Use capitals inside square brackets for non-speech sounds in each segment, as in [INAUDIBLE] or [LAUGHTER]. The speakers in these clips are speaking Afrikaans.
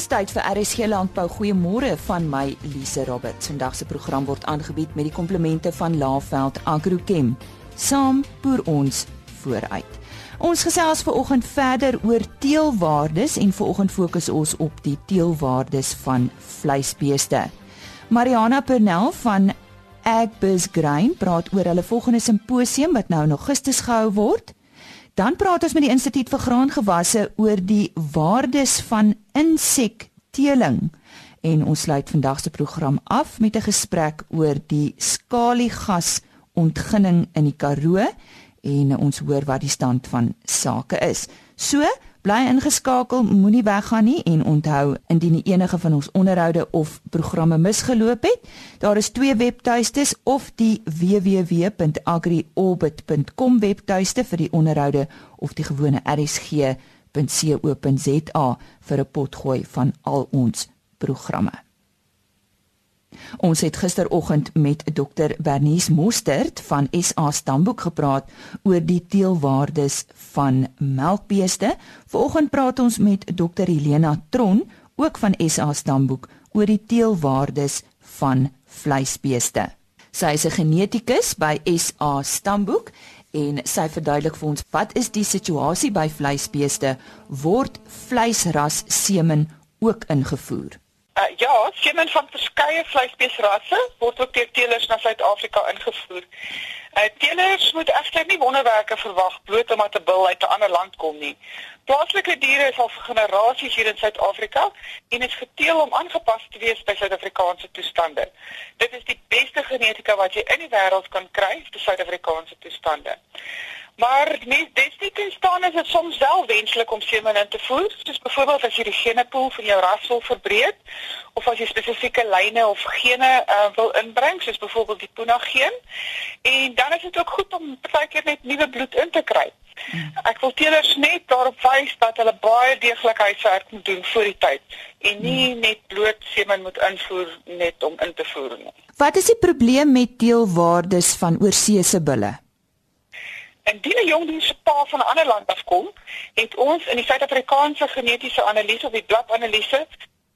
Dis tyd vir RSG Landbou. Goeiemôre van my Lise Roberts. Vandag se program word aangebied met die komplemente van Laveld Agrochem. Saam boer ons vooruit. Ons gesels ver oggend verder oor teelwaardes en ver oggend fokus ons op die teelwaardes van vleisbeeste. Mariana Pernell van Agbiz Grain praat oor hulle volgende simposium wat nou in Augustus gehou word. Dan praat ons met die Instituut vir Graangewasse oor die waardes van insekteeling en ons sluit vandag se program af met 'n gesprek oor die skaliegas ontginning in die Karoo en ons hoor wat die stand van sake is. So, Bly ingeskakel, moenie weggaan nie en onthou indien enige van ons onderhoude of programme misgeloop het, daar is twee webtuistes of die www.agriorbit.com webtuiste vir die onderhoude of die gewone rsg.co.za vir 'n potgooi van al ons programme. Ons het gisteroggend met Dr Bernice Mostert van SA Stamboek gepraat oor die teelwaardes van melkbeeste. Vanoggend praat ons met Dr Helena Tron, ook van SA Stamboek, oor die teelwaardes van vleisbeeste. Sy is 'n genetikus by SA Stamboek en sy verduidelik vir ons wat is die situasie by vleisbeeste word vleisras semen ook ingevoer. Uh, ja, semen van verskeie vleisbeesrasse word ook deur teelers na Suid-Afrika ingevoer. Uh, teelers moet egter nie wonderwerke verwag bloot omdat 'n bil uit 'n ander land kom nie. Plaaslike diere is al vir generasies hier in Suid-Afrika en is geteel om aangepas te wees by Suid-Afrikaanse toestande. Dit is die beste genetika wat jy in die wêreld kan kry vir Suid-Afrikaanse toestande. Maar mens desnietens staan is dit soms wel wenslik om semen in te voer, soos byvoorbeeld as jy die genepool van jou ras wil verbreek of as jy spesifieke lyne of gene uh, wil inbring, soos byvoorbeeld die Puna geen. En dan is dit ook goed om partykeer net nuwe bloed in te kry. Ek wil teelers net daarop wys dat hulle baie deeglik huiswerk moet doen voor die tyd en nie net bloot semen moet invoer net om in te voer nie. Wat is die probleem met teelwaardes van oorseese bulle? Indien 'n jong se pa van 'n ander land afkom, het ons in die Suid-Afrikaanse genetiese analise of die bladanalise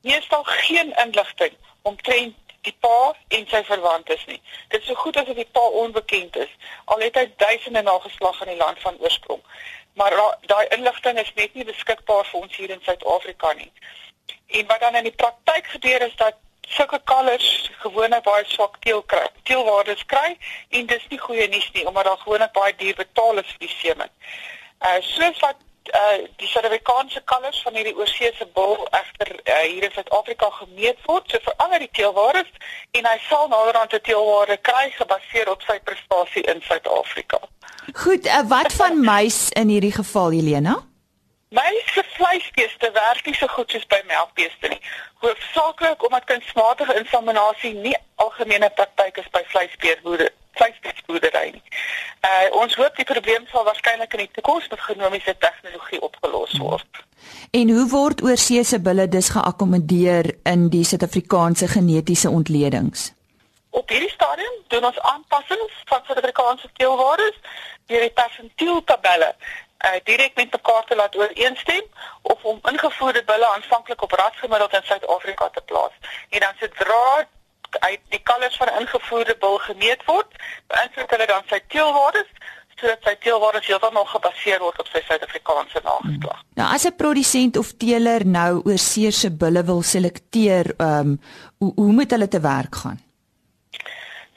meestal geen inligting omtrent die pa en sy verwantes nie. Dit is so goed as of die pa onbekend is, al het hy duisende nageslag in die land van oorsprong. Maar daai inligting is net nie beskikbaar vir ons hier in Suid-Afrika nie. En wat dan in die praktyk gebeur is dat sulke kalvers gewoonlik baie swak teel kry. Teelwaardes kry en dis nie goeie nuus nie omdat daar gewoonlik baie duur betaal is vir die semen. Uh soos wat uh die Suid-Afrikaanse kalvers van hierdie oorseese bul egter uh, hier in Suid-Afrika gemeet word, so verander die teelwaardes en hy sal naderhand 'n teelwaarde kry gebaseer op sy prestasie in Suid-Afrika. Goed, uh, wat van muis in hierdie geval Helena? Meeste vleisbeeste werk nie so goed soos by melkbeeste nie. Hoofsaaklik omdat kunsmatige inseminasie nie algemene praktyk is by vleisbeerboere vleisbeesboerdery nie. Uh ons hoop die probleem sal waarskynlik in die toekoms met genomiese tegnologie opgelos word. En hoe word oorseese bulle dus geakkommodeer in die Suid-Afrikaanse genetiese ontledings? Op hierdie stadium doen ons aanpassings van Suid-Afrikaanse teelwaardes deur die persentieltabelle uh, direk met mekaar te laat ooreenstem of om ingevoerde bulle aanvanklik op rasgemiddeld in Suid-Afrika te plaas. En dan sodra uit die kalvers van ingevoerde bul gemeet word, beïnvloed hulle dan sy teelwaardes sodat sy teelwaardes heeltemal gebaseer word op sy Suid-Afrikaanse nageslag. Hmm. Nou as 'n produsent of teeler nou oorseese bulle wil selekteer, ehm um, hoe hoe moet hulle te werk gaan?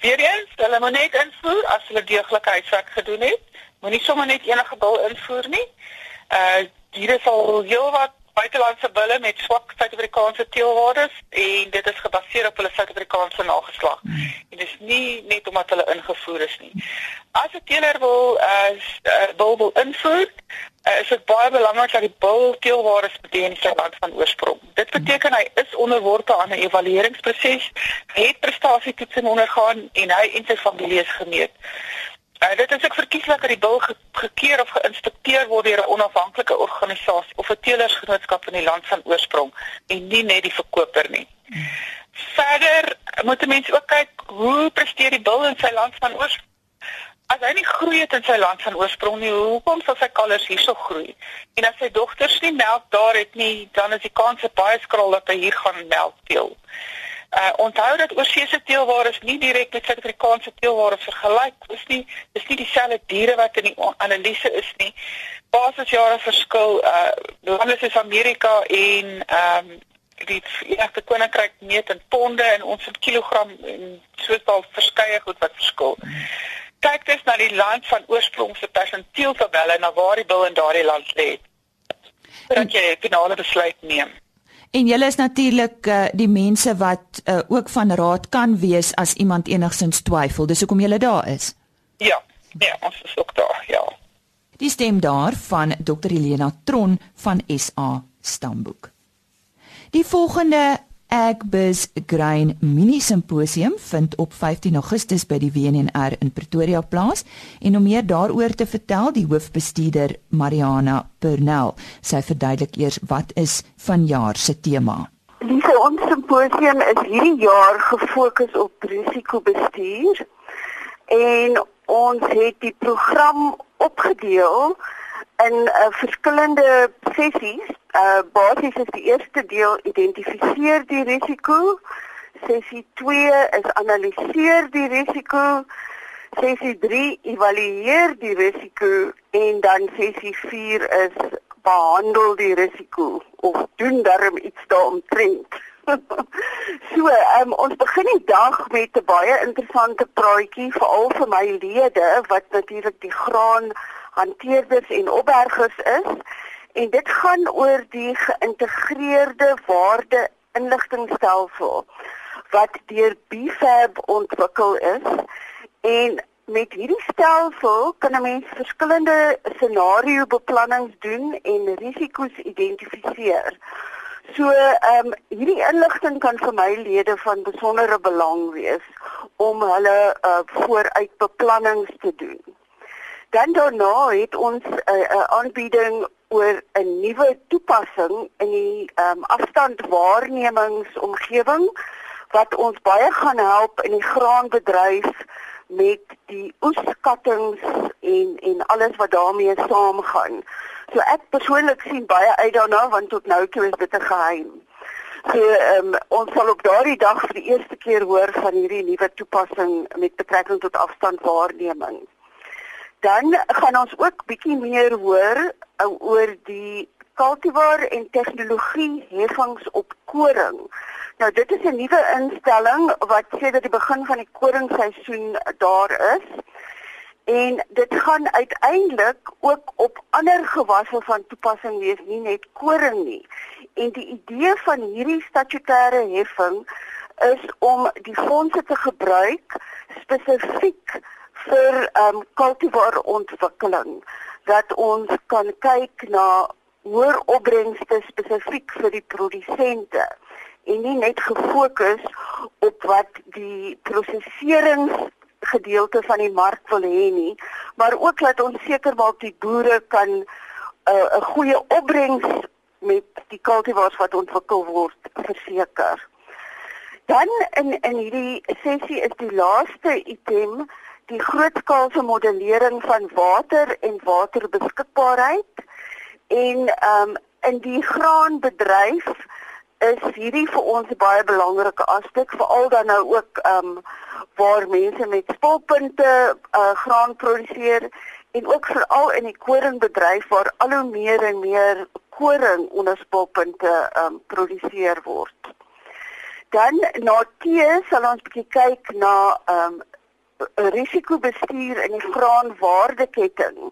Weereens, hulle moet net invoer as hulle deeglike huiswerk gedoen het. Moenie sommer net enige bil invoer nie. Uh hier is al heelwat buitelandse bulle met swak Suid-Afrikaanse teelwaardes en dit is gebaseer op hulle Suid-Afrikaanse nageslag. Hmm. En dit is nie net omdat hulle ingevoer is nie. As 'n teeler wil uh, uh bil wil invoer, uh, is dit baie belangrik dat die bil teelwaardes bedien in sy land van oorsprong. Dit beteken hy is onderworpe aan 'n evalueringsproses, het prestasietoetsing ondergaan en hy en sy familie is gemeet. Uh, dit is ook verkieslik dat die bil ge gekeer of geïnspekteer word deur 'n onafhanklike organisasie of 'n teelersgenootskap in die land van oorsprong en nie net die verkoper nie. Verder moet mense ook kyk hoe presteer die bil in sy land van oorsprong. as hy nie groei het in sy land van oorsprong nie, hoekom sal sy kalvers hierso groei? En as sy dogters nie melk daar het nie, dan is die kans baie skraal dat hy hier gaan melk teel. Uh onthou dat oorseese teelware is nie direk met Suid-Afrikaanse teelware vergelyk. Dis nie dis nie dieselfde diere wat in die analise is nie. Basisjare verskil uh lande soos Amerika en ehm um, die Verenigde Koninkryk meet in ponde en ons in kilogram en soos daar verskeie goed wat verskil. Kyk dis na die land van oorsprong se persentieltabelle na waar die bil in daardie land lê. Dat jy 'n finale besluit neem. En julle is natuurlik uh, die mense wat uh, ook van raad kan wees as iemand enigsins twyfel. Dis hoekom julle daar is. Ja, ja, ons is ook daar, ja. Die stem daar van Dr. Helena Tron van SA Stamboek. Die volgende Agbiz Grain Mini Simposium vind op 15 Augustus by die WNR in Pretoria plaas en om meer daaroor te vertel, die hoofbestuurder Mariana Pernell, sy verduidelik eers wat is vanjaar se tema. Die ons simposium is hierdie jaar gefokus op risikobestuur en ons het die program opgedeel in uh, verskillende sessies Uh basies is die eerste deel identifiseer die risiko. Sessie 2 is analiseer die risiko. Sessie 3 evalueer die risiko en dan sessie 4 is behandel die risiko of doen darm iets daaromtrent. [LAUGHS] so, um, ons begin die dag met 'n baie interessante praatjie veral vir my lede wat natuurlik die graan hanteerders en opbergers is en dit gaan oor die geïntegreerde waarde inligtingstelsel wat deur BFAB ontwikkel is en met hierdie stelsel kan 'n mens verskillende scenario beplannings doen en risiko's identifiseer. So ehm um, hierdie inligting kan vir my lede van besondere belang wees om hulle uh, vooruitbeplannings te doen. Dan daarna het ons 'n uh, uh, aanbieding oor 'n nuwe toepassing in die um, afstandwaarnemingsomgewing wat ons baie gaan help in die graanbedryf met die oeskattings en en alles wat daarmee saamgaan. So ek persoonlik sien baie uit daarna want tot nou toe is dit 'n geheim. So um, ons sal op daardie dag vir die eerste keer hoor van hierdie nuwe toepassing met betrekking tot afstandwaarneming. Dan gaan ons ook bietjie meer hoor oor die cultivar en tegnologie heffings op koring. Nou dit is 'n nuwe instelling wat sedert die begin van die koringseisoen daar is. En dit gaan uiteindelik ook op ander gewasse van toepassing wees, nie net koring nie. En die idee van hierdie statutêre heffing is om die fondse te gebruik spesifiek vir ehm um, kultivar ontwikkeling dat ons kan kyk na hoër opbrengste spesifiek vir die produsente en nie net gefokus op wat die prosesserings gedeelte van die mark wil hê nie maar ook dat ons seker maak die boere kan 'n uh, goeie opbrengs met die kultivars wat ontwikkel word verseker. Dan in in hierdie sessie is die laaste item die grootskaalse modellering van water en waterbeskikbaarheid en ehm um, in die graanbedryf is hierdie vir ons baie belangrike aspek veral dan nou ook ehm um, waar mense met spulpunte uh, graan produseer en ook veral in die koringbedryf waar al hoe meer en meer koring onder spulpunte ehm um, produseer word. Dan na tee sal ons bietjie kyk na ehm um, risikobestuur in die graanwaardeketting.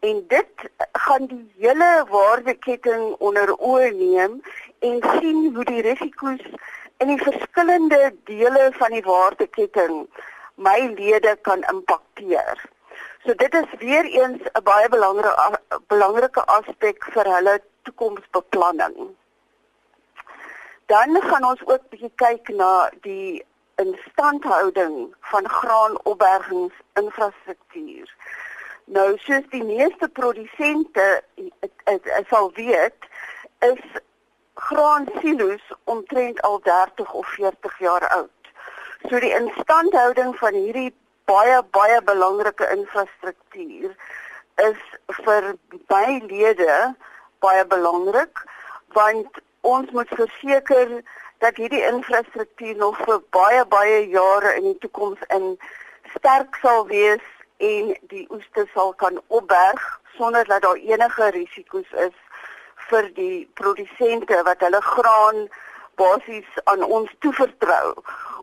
En dit gaan die hele waardeketting onder oë neem en sien hoe die risiko's in die verskillende dele van die waardeketting my lede kan impakteer. So dit is weer eens 'n baie belangrike belangrike aspek vir hulle toekomsbeplanning. Dan gaan ons ook bietjie kyk na die instandhouding van graanopbergingsinfrastruktuur. Nou soos die meeste produsente sal weet, is graansilo's omtrent al 30 of 40 jaar oud. So die instandhouding van hierdie baie baie belangrike infrastruktuur is vir baie lede baie belangrik want ons moet verseker dat hierdie infrastruktuur nog vir baie baie jare in die toekoms in sterk sal wees en die oeste sal kan opberg sonder dat daar enige risiko's is vir die produsente wat hulle graan basies aan ons toevertrou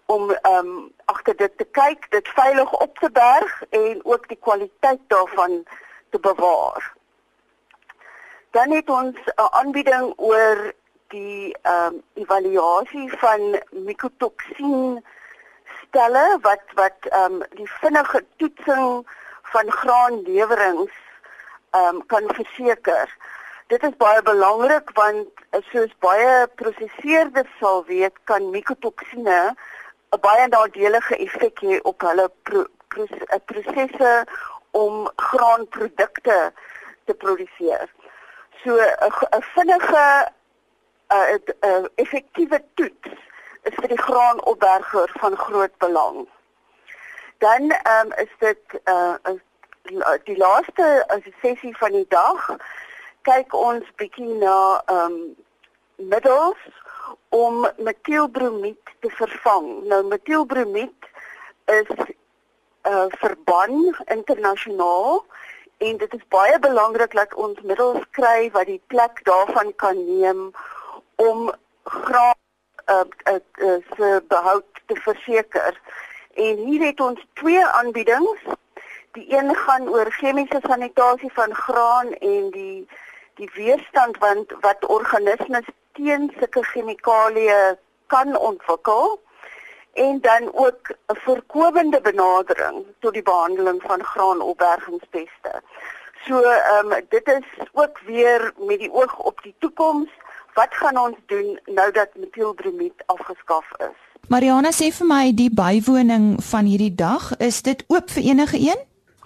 om ehm um, agter dit te kyk, dit veilig op te berg en ook die kwaliteit daarvan te bewaar. Dan het ons 'n aanbieding oor die ehm um, evaluasie van mikotoksien stelle wat wat ehm um, die vinnige toetsing van graanlewerings ehm um, kan verseker. Dit is baie belangrik want soos baie prosesseerders sal weet, kan mikotoksine 'n baie nadelige effek hê op hulle pro, pro, eh, prosesse om graanprodukte te produseer. So 'n vinnige 'n effektiewe toets is vir die graanopberger van groot belang. Dan um, is dit uh, die laaste sessie van die dag kyk ons bietjie na ehm um, middels om metielbromied te vervang. Nou metielbromied is 'n uh, verban internasionaal en dit is baie belangrik dat ons middels kry wat die plek daarvan kan neem om graan uh, uh, uh, se behoud te verseker. En hier het ons twee aanbiedings. Die een gaan oor chemiese sanitasie van graan en die die weerstand want wat organismes teen sulke chemikalieë kan ontwikkel en dan ook 'n voorkomende benadering tot die behandeling van graanopbergingspeste. So ehm um, dit is ook weer met die oog op die toekoms. Wat gaan ons doen nou dat metielbromied afgeskaf is? Mariana sê vir my die bywoning van hierdie dag, is dit oop vir enige een?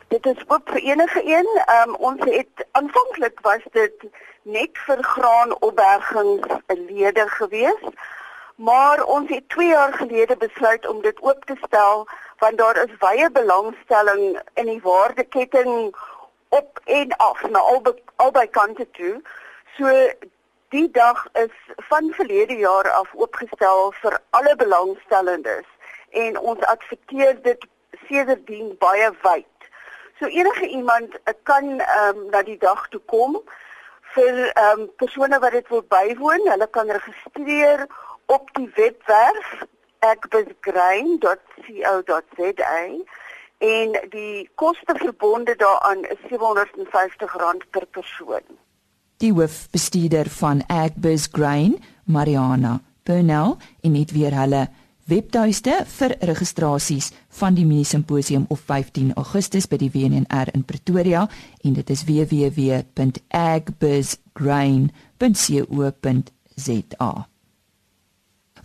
Dit is ook vir enige een. Um, ons het aanvanklik was dit net vir graanopbergingslede gewees. Maar ons het 2 jaar gelede besluit om dit oop te stel want daar is baie belangstelling in die waardeketting op en af na albei albei kante toe. So die dag is van verlede jaar af oopgestel vir alle belangstellendes en ons adverteer dit sedertdien baie wyd. So enige iemand uh, kan ehm um, na die dag toe kom vir ehm um, persone wat dit wil bywoon. Hulle kan registreer op die webwerf agbusgrain.co.za en die koste verbonde daaraan is R750 per persoon. Die hoofbestuurder van Agbus Grain, Mariana Bernal, en net weer hulle webtuiste vir registrasies van die mini simposium op 15 Augustus by die WNR in Pretoria en dit is www.agbizgrain.co.za.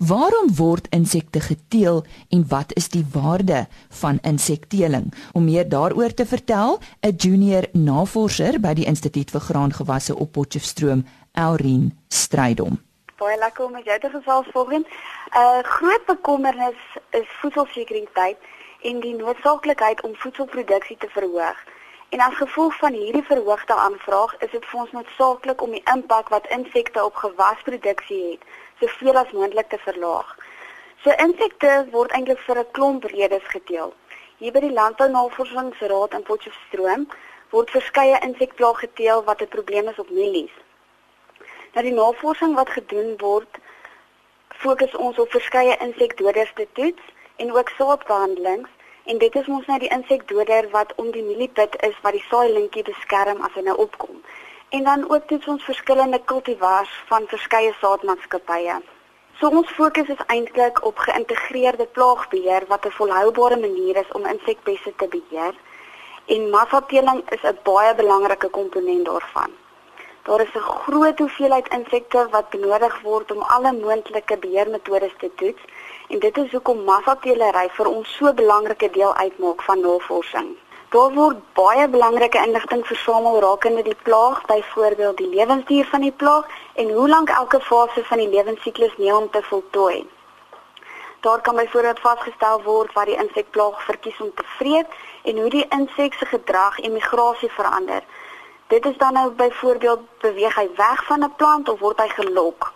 Waarom word insekte geteel en wat is die waarde van insekteeling? Om meer daaroor te vertel, 'n junior navorser by die Instituut vir Graangewasse op Potchefstroom, Elrien Strydom baie lekker om met jou te gesels volgens. 'n uh, Groot bekommernis is voedselsekuriteit en die noodsaaklikheid om voedselproduksie te verhoog. En as gevolg van hierdie verhoogde aanvraag, is dit vir ons noodsaaklik om die impak wat insekte op gewasproduksie het, soveel as moontlik te verlaag. So insekte word eintlik vir 'n klomp redes geteel. Hier by die Landbounavorsingsraad in Potchefstroom word verskeie insekplaag geteel wat 'n probleem is op mielies. Nou die navorsing wat gedoen word, fokus ons op verskeie insekdoders te toets en ook saadbehandelings en dit is ons nou die insekdoder wat om die mieliepit is wat die saailintjie beskerm as hy nou opkom. En dan ook toets ons verskillende kultivars van verskeie saadmaatskappye. So ons fokus is eintlik op geïntegreerde plaagbeheer wat 'n volhoubare manier is om insekpeste te beheer en massateeling is 'n baie belangrike komponent daarvan. Daar is 'n groot hoeveelheid insekte wat benodig word om alle moontlike beheermetodes te toets en dit is hoekom massatelery vir ons so 'n belangrike deel uitmaak van navorsing. Daar word baie belangrike inligting versamel rakende die plaag, byvoorbeeld die lewensduur van die plaag en hoe lank elke fase van die lewensiklus neem om te voltooi. Daar kan byvoorbeeld vasgestel word wat die insekplaag verkies om te vreet en hoe die insek se gedrag en migrasie verander. Dit is dan nou byvoorbeeld beweeg hy weg van 'n plant of word hy gelok.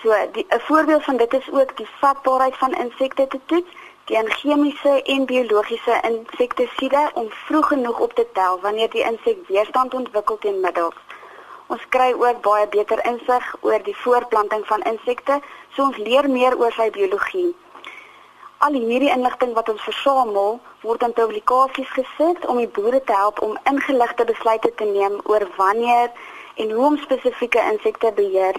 So 'n voorbeeld van dit is ook die vatbaarheid van insekte te toets teen chemiese en biologiese insektisiede om vroeg genoeg op te tel wanneer die insek weerstand ontwikkel teen middels. Ons kry ook baie beter insig oor die voortplanting van insekte, so ons leer meer oor sy biologie. Al hierdie inligting wat ons versamel, word in publikasies gesit om die boere te help om ingeligte besluite te neem oor wanneer en hoe om spesifieke insekte beheer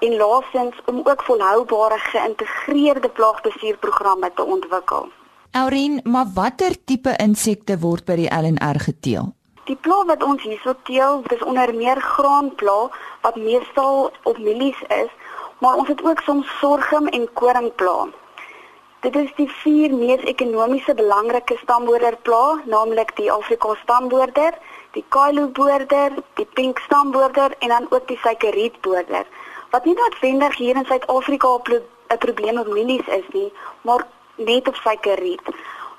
en laasens om ook volhoubare geïntegreerde plaagbestuurprogramme te ontwikkel. Aurien, maar watter tipe insekte word by die LNR geteel? Die pla wat ons hierso teel, dis onder meer graanpla wat meestal op mielies is, maar ons het ook soms sorghum en koringpla. Dit is die vier mees ekonomiese belangrike stamboorderpla, naamlik die Afrika stamboorder, die Kailo boorder, die pink stamboorder en dan ook die suikerrietboorder. Wat nie noodwendig hier in Suid-Afrika 'n probleem op mielies is nie, maar net op suikerriet.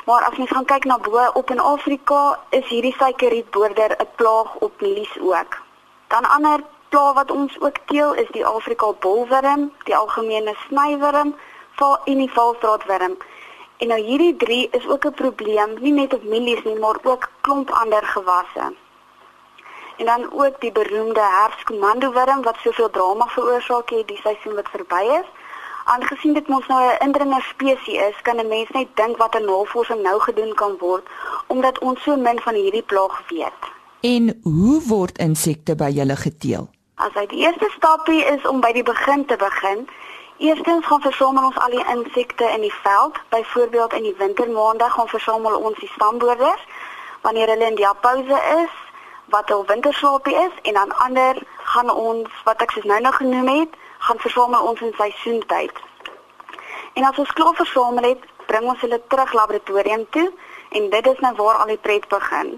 Maar as jy gaan kyk na bo op in Afrika, is hierdie suikerrietboorder 'n plaag op mielies ook. Dan ander plaag wat ons ook teel is die Afrika bolwurm, die algemene snywurm, val in die valstraatwurm. En nou hierdie drie is ook 'n probleem, nie net op mielies nie, maar ook klomp ander gewasse. En dan ook die beroemde herfskomandowurm wat soveel drama veroorsaak het die seisoen wat verby is. Aangesien dit mos nou 'n indringer spesies is, kan 'n mens net dink wat 'n navorsing nou gedoen kan word omdat ons so min van hierdie plaag weet. En hoe word insekte by julle geteel? As hy die eerste stapie is om by die begin te begin, eerstens gaan versamel ons al die insekte in die veld, byvoorbeeld in die wintermaande gaan versamel ons die stamboorders wanneer hulle in die pouse is wat hul winterslaapie is en dan ander gaan ons wat ek soos nou nou genoem het gaan versamel ons in seisoentyd. En as ons klaar versamel het, bring ons hulle terug laboratorium toe en dit is nou waar al die pret begin.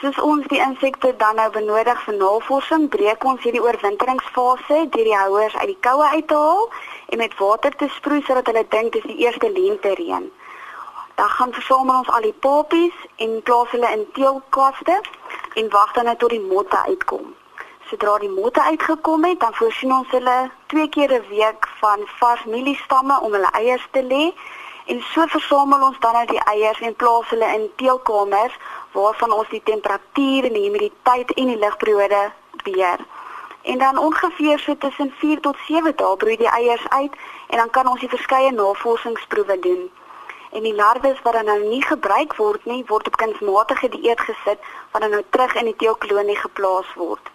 Soos ons die insekte dan nou benodig vir navorsing, breek ons hierdie oorwinteringsfase deur die houers uit die koue uit te haal en met water te sproei sodat hulle dink dis die eerste lente reën. Dan gaan versamel ons al die papies en plaas hulle in teelkaste en wag dan net tot die motte uitkom. Sodra die motte uitgekom het, dan voorsien ons hulle twee keer 'n week van vars mieliestamme om hulle eiers te lê en so versamel ons dan uit die eiers en plaas hulle in teelkamers waarvan ons die temperatuur en die humiditeit en die ligperiode beheer. En dan ongeveer so tussen 4 tot 7 dae broei die eiers uit en dan kan ons die verskeie navorsingsproewe doen. En die larwes wat dan nou nie gebruik word nie, word op kunsmatige dieet gesit wat dan nou terug in die teelkolonie geplaas word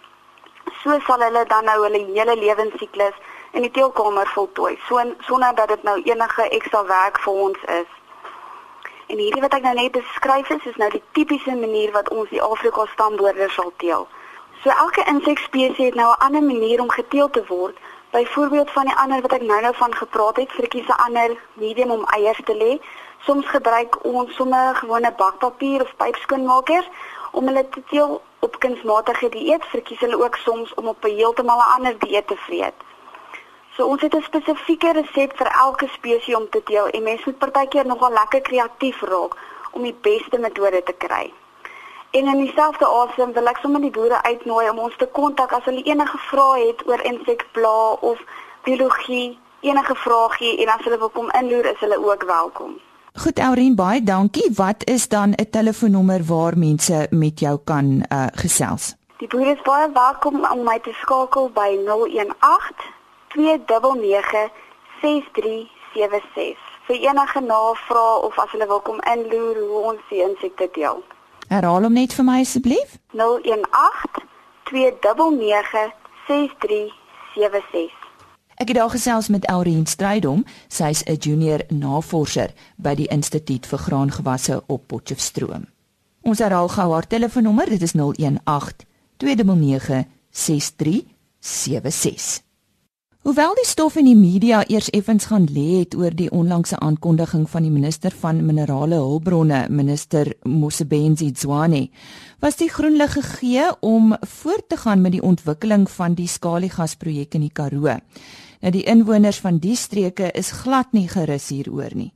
so sal hulle dan nou hulle hele lewensiklus in die teelkamer voltooi so sonder dat dit nou enige ekstra werk vir ons is. En hierdie wat ek nou net beskryf is is nou die tipiese manier wat ons die Afrika stamboorders sal teel. So elke insekspesies het nou 'n ander manier om geteel te word. Byvoorbeeld van die ander wat ek nou nou van gepraat het, verkies 'n ander medium om eiers te lê. Soms gebruik ons sommer gewone bakpapier of pypskoonmakers om hulle te teel op kunsmatige dieet verkies hulle ook soms om op 'n heeltemal 'n ander dieet te vreet. So ons het 'n spesifieke resep vir elke spesies om te deel en mense moet partykeer nogal lekker kreatief raak om die beste metode te kry. En in dieselfde asem wil ek sommer die boere uitnooi om ons te kontak as hulle enige vrae het oor insekpla of biologie, enige vragie en as hulle wil kom inloer is hulle ook welkom. Goed Aurien, baie dankie. Wat is dan 'n telefoonnommer waar mense met jou kan uh gesels? Die boere is baie welkom om my te skakel by 018 299 6376 vir enige navrae of as hulle wil kom inloer hoe ons die insekte deel. Herhaal hom net vir my asseblief. 018 299 6376 Ek het daar gesels met Elrien Strydom, sy's 'n junior navorser by die Instituut vir Graangewasse op Potchefstroom. Ons herhaal gou haar telefoonnommer, dit is 018 299 6376. Hoewel die stof in die media eers effens gaan lê het oor die onlangse aankondiging van die minister van minerale hulpbronne, minister Mosebenzi Zwane, was die groen lig gegee om voort te gaan met die ontwikkeling van die skaliegasprojek in die Karoo. Nou die inwoners van die streke is glad nie gerus hieroor nie.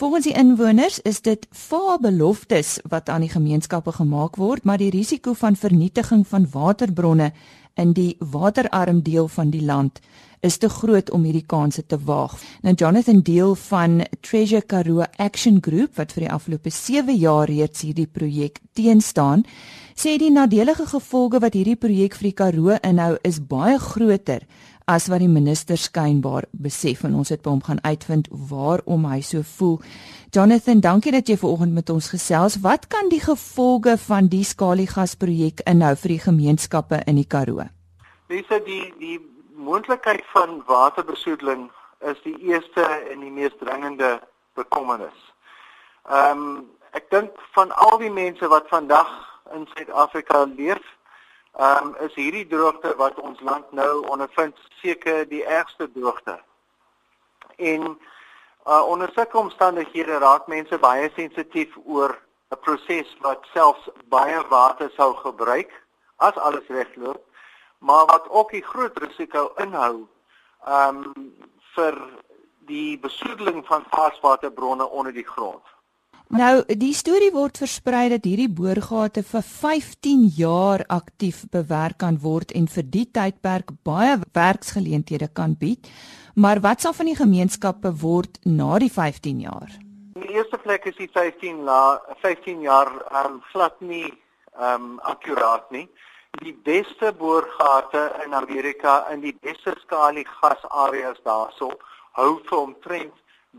Volgens die inwoners is dit fabeloftes wat aan die gemeenskappe gemaak word, maar die risiko van vernietiging van waterbronne in die waterarm deel van die land is te groot om hierdie kanse te waag. Nou Jonathan Deel van Treasure Karoo Action Group wat vir die afgelope 7 jaar reeds hierdie projek teenstaan, sê die nadelige gevolge wat hierdie projek vir die Karoo inhou is baie groter as wat die minister skynbaar besef en ons het by hom gaan uitvind waarom hy so voel. Jonathan, dankie dat jy vanoggend met ons gesels. Wat kan die gevolge van die skaliegas projek inhou vir die gemeenskappe in die Karoo? Dis die die moontlikheid van waterbesoedeling is die eerste en die mees dringende bekommernis. Ehm um, ek dink van al die mense wat vandag in Suid-Afrika leef, ehm um, is hierdie droogte wat ons land nou ondervind seker die ergste droogte. En uh, onder sulke omstandighede raak mense baie sensitief oor 'n proses wat selfs baie water sou gebruik as alles regloop maar wat ook 'n groot risiko inhou um vir die besoedeling van varswaterbronne onder die grond. Nou, die storie word versprei dat hierdie boorgate vir 15 jaar aktief bewerk kan word en vir die tydperk baie werksgeleenthede kan bied. Maar wat sal van die gemeenskappe word na die 15 jaar? In die eerste plek is die 15 la 15 jaar um glad nie um akkuraat nie die beste boorgate in Amerika in die beste skalie gasareas daarso hou vir omtrent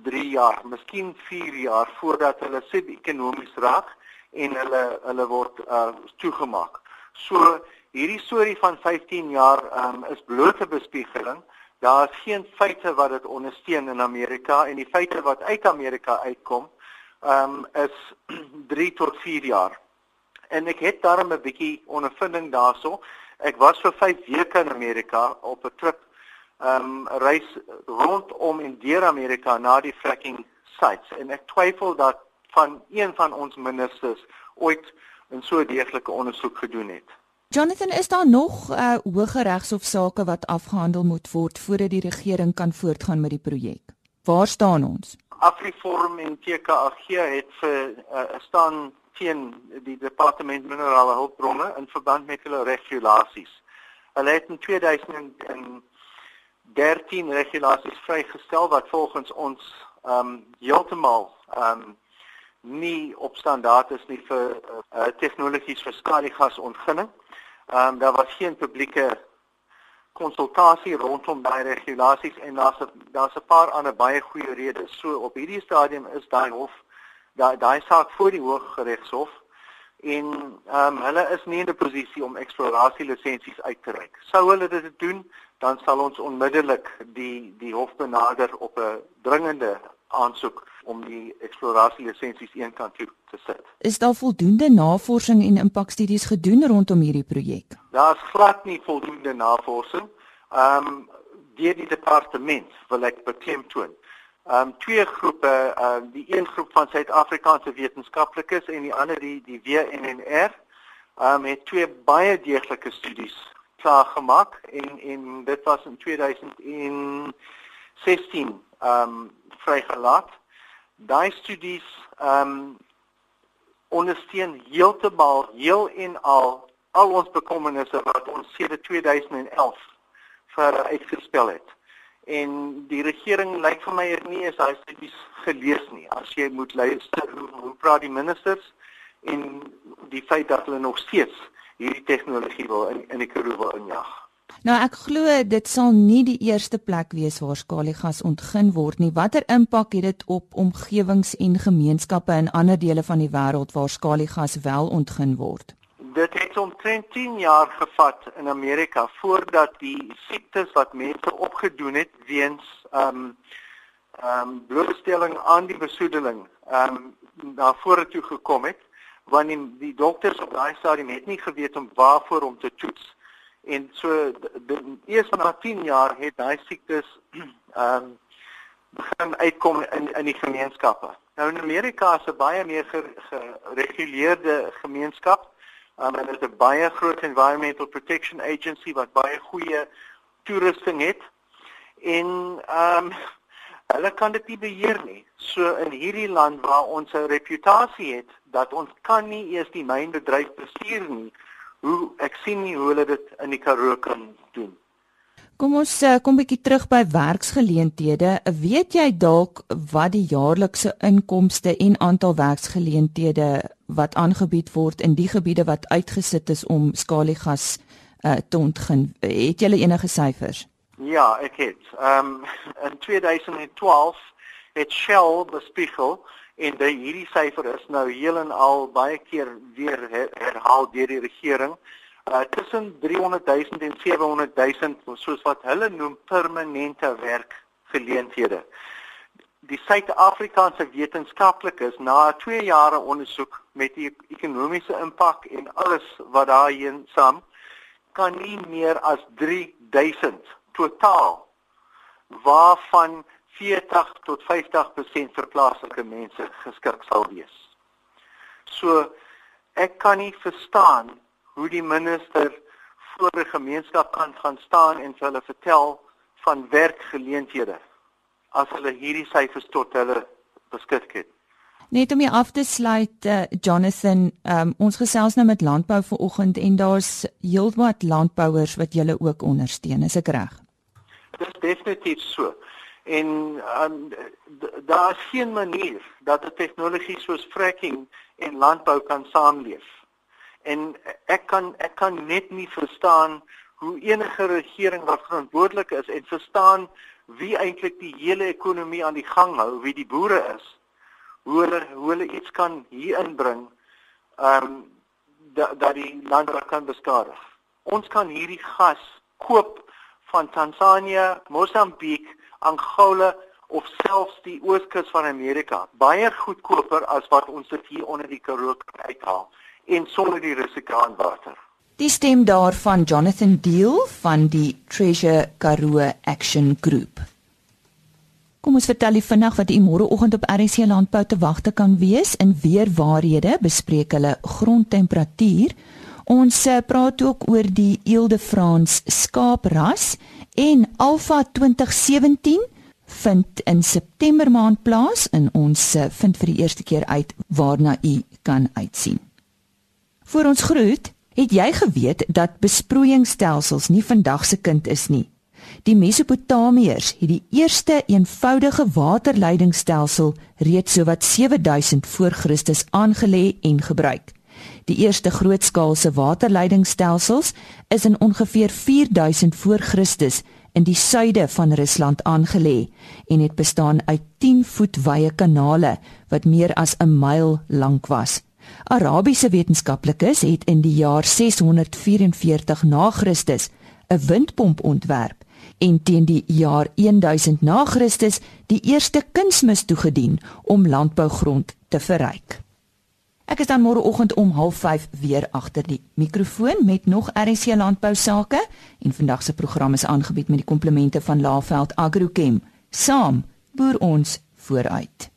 3 jaar, miskien 4 jaar voordat hulle sub-ekonomies raak en hulle hulle word uh, toegemaak. So hierdie storie van 15 jaar um, is blote bespiegeling. Daar is geen feite wat dit ondersteun in Amerika en die feite wat uit Amerika uitkom, um, is [CLEARS THROAT] 3 tot 4 jaar en ek het daarom 'n bietjie ondervinding daarso. Ek was vir 5 weke in Amerika op 'n trip ehm um, reis rondom in deur Amerika na die fracking sites en ek twyfel dat van een van ons ministers ooit 'n so deeglike ondersoek gedoen het. Jonathan, is daar nog uh hoë regshof sake wat afgehandel moet word voordat die regering kan voortgaan met die projek? Waar staan ons? Afriforum en TKAG het vir uh, staan teen die departement minerale hulpbronne in verband met hulle regulasies. Hulle het in 2013 regulasies vrygestel wat volgens ons ehm um, heeltemal ehm um, nie op standaard is nie vir uh, tegnologies vir skaliegasontginning. Ehm um, daar was geen publieke konsultasie rondom daai regulasies en daar's daar's 'n paar ander baie goeie redes. So op hierdie stadium is daai hof daai daai saak voor die Hooggeregshof en ehm um, hulle is nie in 'n posisie om eksplorasie lisensies uit te reik. Sou hulle dit doen, dan sal ons onmiddellik die die hof benader op 'n dringende aansoek om die eksplorasie lisensies eenkant toe te sit. Is daar voldoende navorsing en impakstudies gedoen rondom hierdie projek? Daar's glad nie voldoende navorsing. Ehm um, deur die departement wil ek beklemtoon um twee groepe, um die een groep van Suid-Afrikaanse wetenskaplikes en die ander die die WNNR, um het twee baie deeglike studies klaar gemaak en en dit was in 2016 um vrygelaat. Daai studies um ondersteun heeltemal heel en al al ons bekommernisse wat ons sedert 2011 vir uitgespel het en die regering lyk vir my het nie eens daai studies gelees nie. As jy moet luister hoe, hoe praat die ministers en die feit dat hulle nog steeds hierdie tegnologie wil in in die Karoo wil injag. Nou ek glo dit sal nie die eerste plek wees waar skaliegas ontgin word nie. Watter impak het dit op omgewings en gemeenskappe in ander dele van die wêreld waar skaliegas wel ontgin word? Dit het omtrent 10 jaar gevat in Amerika voordat die siektes wat mense opgedoen het weens ehm um, ehm um, blootstelling aan die besoedeling ehm um, na vore toe gekom het want die, die dokters op daai stadium het nie geweet om waarvoor om te toets en so eers na 10 jaar het daai siektes [CLEARS THROAT] ehm um, begin uitkom in in die gemeenskappe. Nou in Amerika is 'n baie meer gereguleerde gemeenskap Um, en dit is 'n baie groot environmental protection agency wat baie goeie toerusting het en ehm um, hulle kan dit nie beheer nie. So in hierdie land waar ons 'n reputasie het dat ons kan nie eers die mynbedryf bestuur nie, hoe ek sien nie hoe hulle dit in die Karoo kan doen. Kom ons uh, kom 'n bietjie terug by werksgeleenthede. Weet jy dalk wat die jaarlikse inkomste en aantal werksgeleenthede wat aangebied word in die gebiede wat uitgesit is om skaliegas uh, te ontgin? Het jy enige syfers? Ja, ek het. Ehm um, in 2012 het Shell bespiegel en die hierdie syfer is nou heel en al baie keer weer her, herhaal deur die regering uh, tussen 300 000 en 700 000 soos wat hulle noem permanente werkgeleenthede. Die Suid-Afrikaanse wetenskaplikes na 2 jare ondersoek met die ekonomiese impak en alles wat daarin saam kan nie meer as 3000 totaal waarvan 40 tot 50% vir plaaslike mense geskik sal wees. So ek kan nie verstaan hoe die minister voor die gemeenskap kan gaan staan en hulle vertel van werkgeleenthede as hulle hierdie syfers tot hulle beskik het. Net om hier af te sluit uh, Jonathan, um, ons gesels nou met landbou vanoggend en daar's heelwat landbouers wat julle ook ondersteun, is ek reg? Dis definitief so. En um, daar is geen manier dat 'n tegnologie soos fracking en landbou kan saamleef en ek kan ek kan net nie verstaan hoe enige regering wat verantwoordelik is en verstaan wie eintlik die hele ekonomie aan die gang hou, wie die boere is, hoe hulle hoe hulle iets kan hier inbring ehm um, dat dat die land kan beskadig. Ons kan hierdie gas koop van Tansanië, Mosambiek, Angola of selfs die ooskus van Amerika baie goedkoper as wat ons dit hier onder die Karoo uithaal en sonder die risiko aan water. Die stem daarvan Jonathan Deal van die Treasure Karoo Action Group. Kom ons vertel u vinnig wat u môreoggend op RC Landbou te wagte kan wees in weer waarhede bespreek hulle grondtemperatuur. Ons eh, praat ook oor die Ile-de-France skaapras en Alpha 2017 vind in September maand plaas en ons eh, vind vir die eerste keer uit waarna u kan uitsien. Voor ons groet, het jy geweet dat besproeiingsstelsels nie vandag se kind is nie? Die Mesopotamiërs het die eerste eenvoudige waterleidingstelsel reeds sowat 7000 voor Christus aangelê en gebruik. Die eerste grootskaalse waterleidingstelsels is in ongeveer 4000 voor Christus in die suide van Rusland aangelê en het bestaan uit 10 voet wye kanale wat meer as 'n myl lank was. Arabiese wetenskaplikes het in die jaar 644 na Christus 'n windpomp ontwerp en teen die jaar 1000 na Christus die eerste kunsmis toegedien om landbougrond te verryk. Ek is dan môreoggend om 05:30 weer agter die mikrofoon met nog RC landbou sake en vandag se program is aangebied met die komplemente van Laveld Agrochem. Saam boer ons vooruit.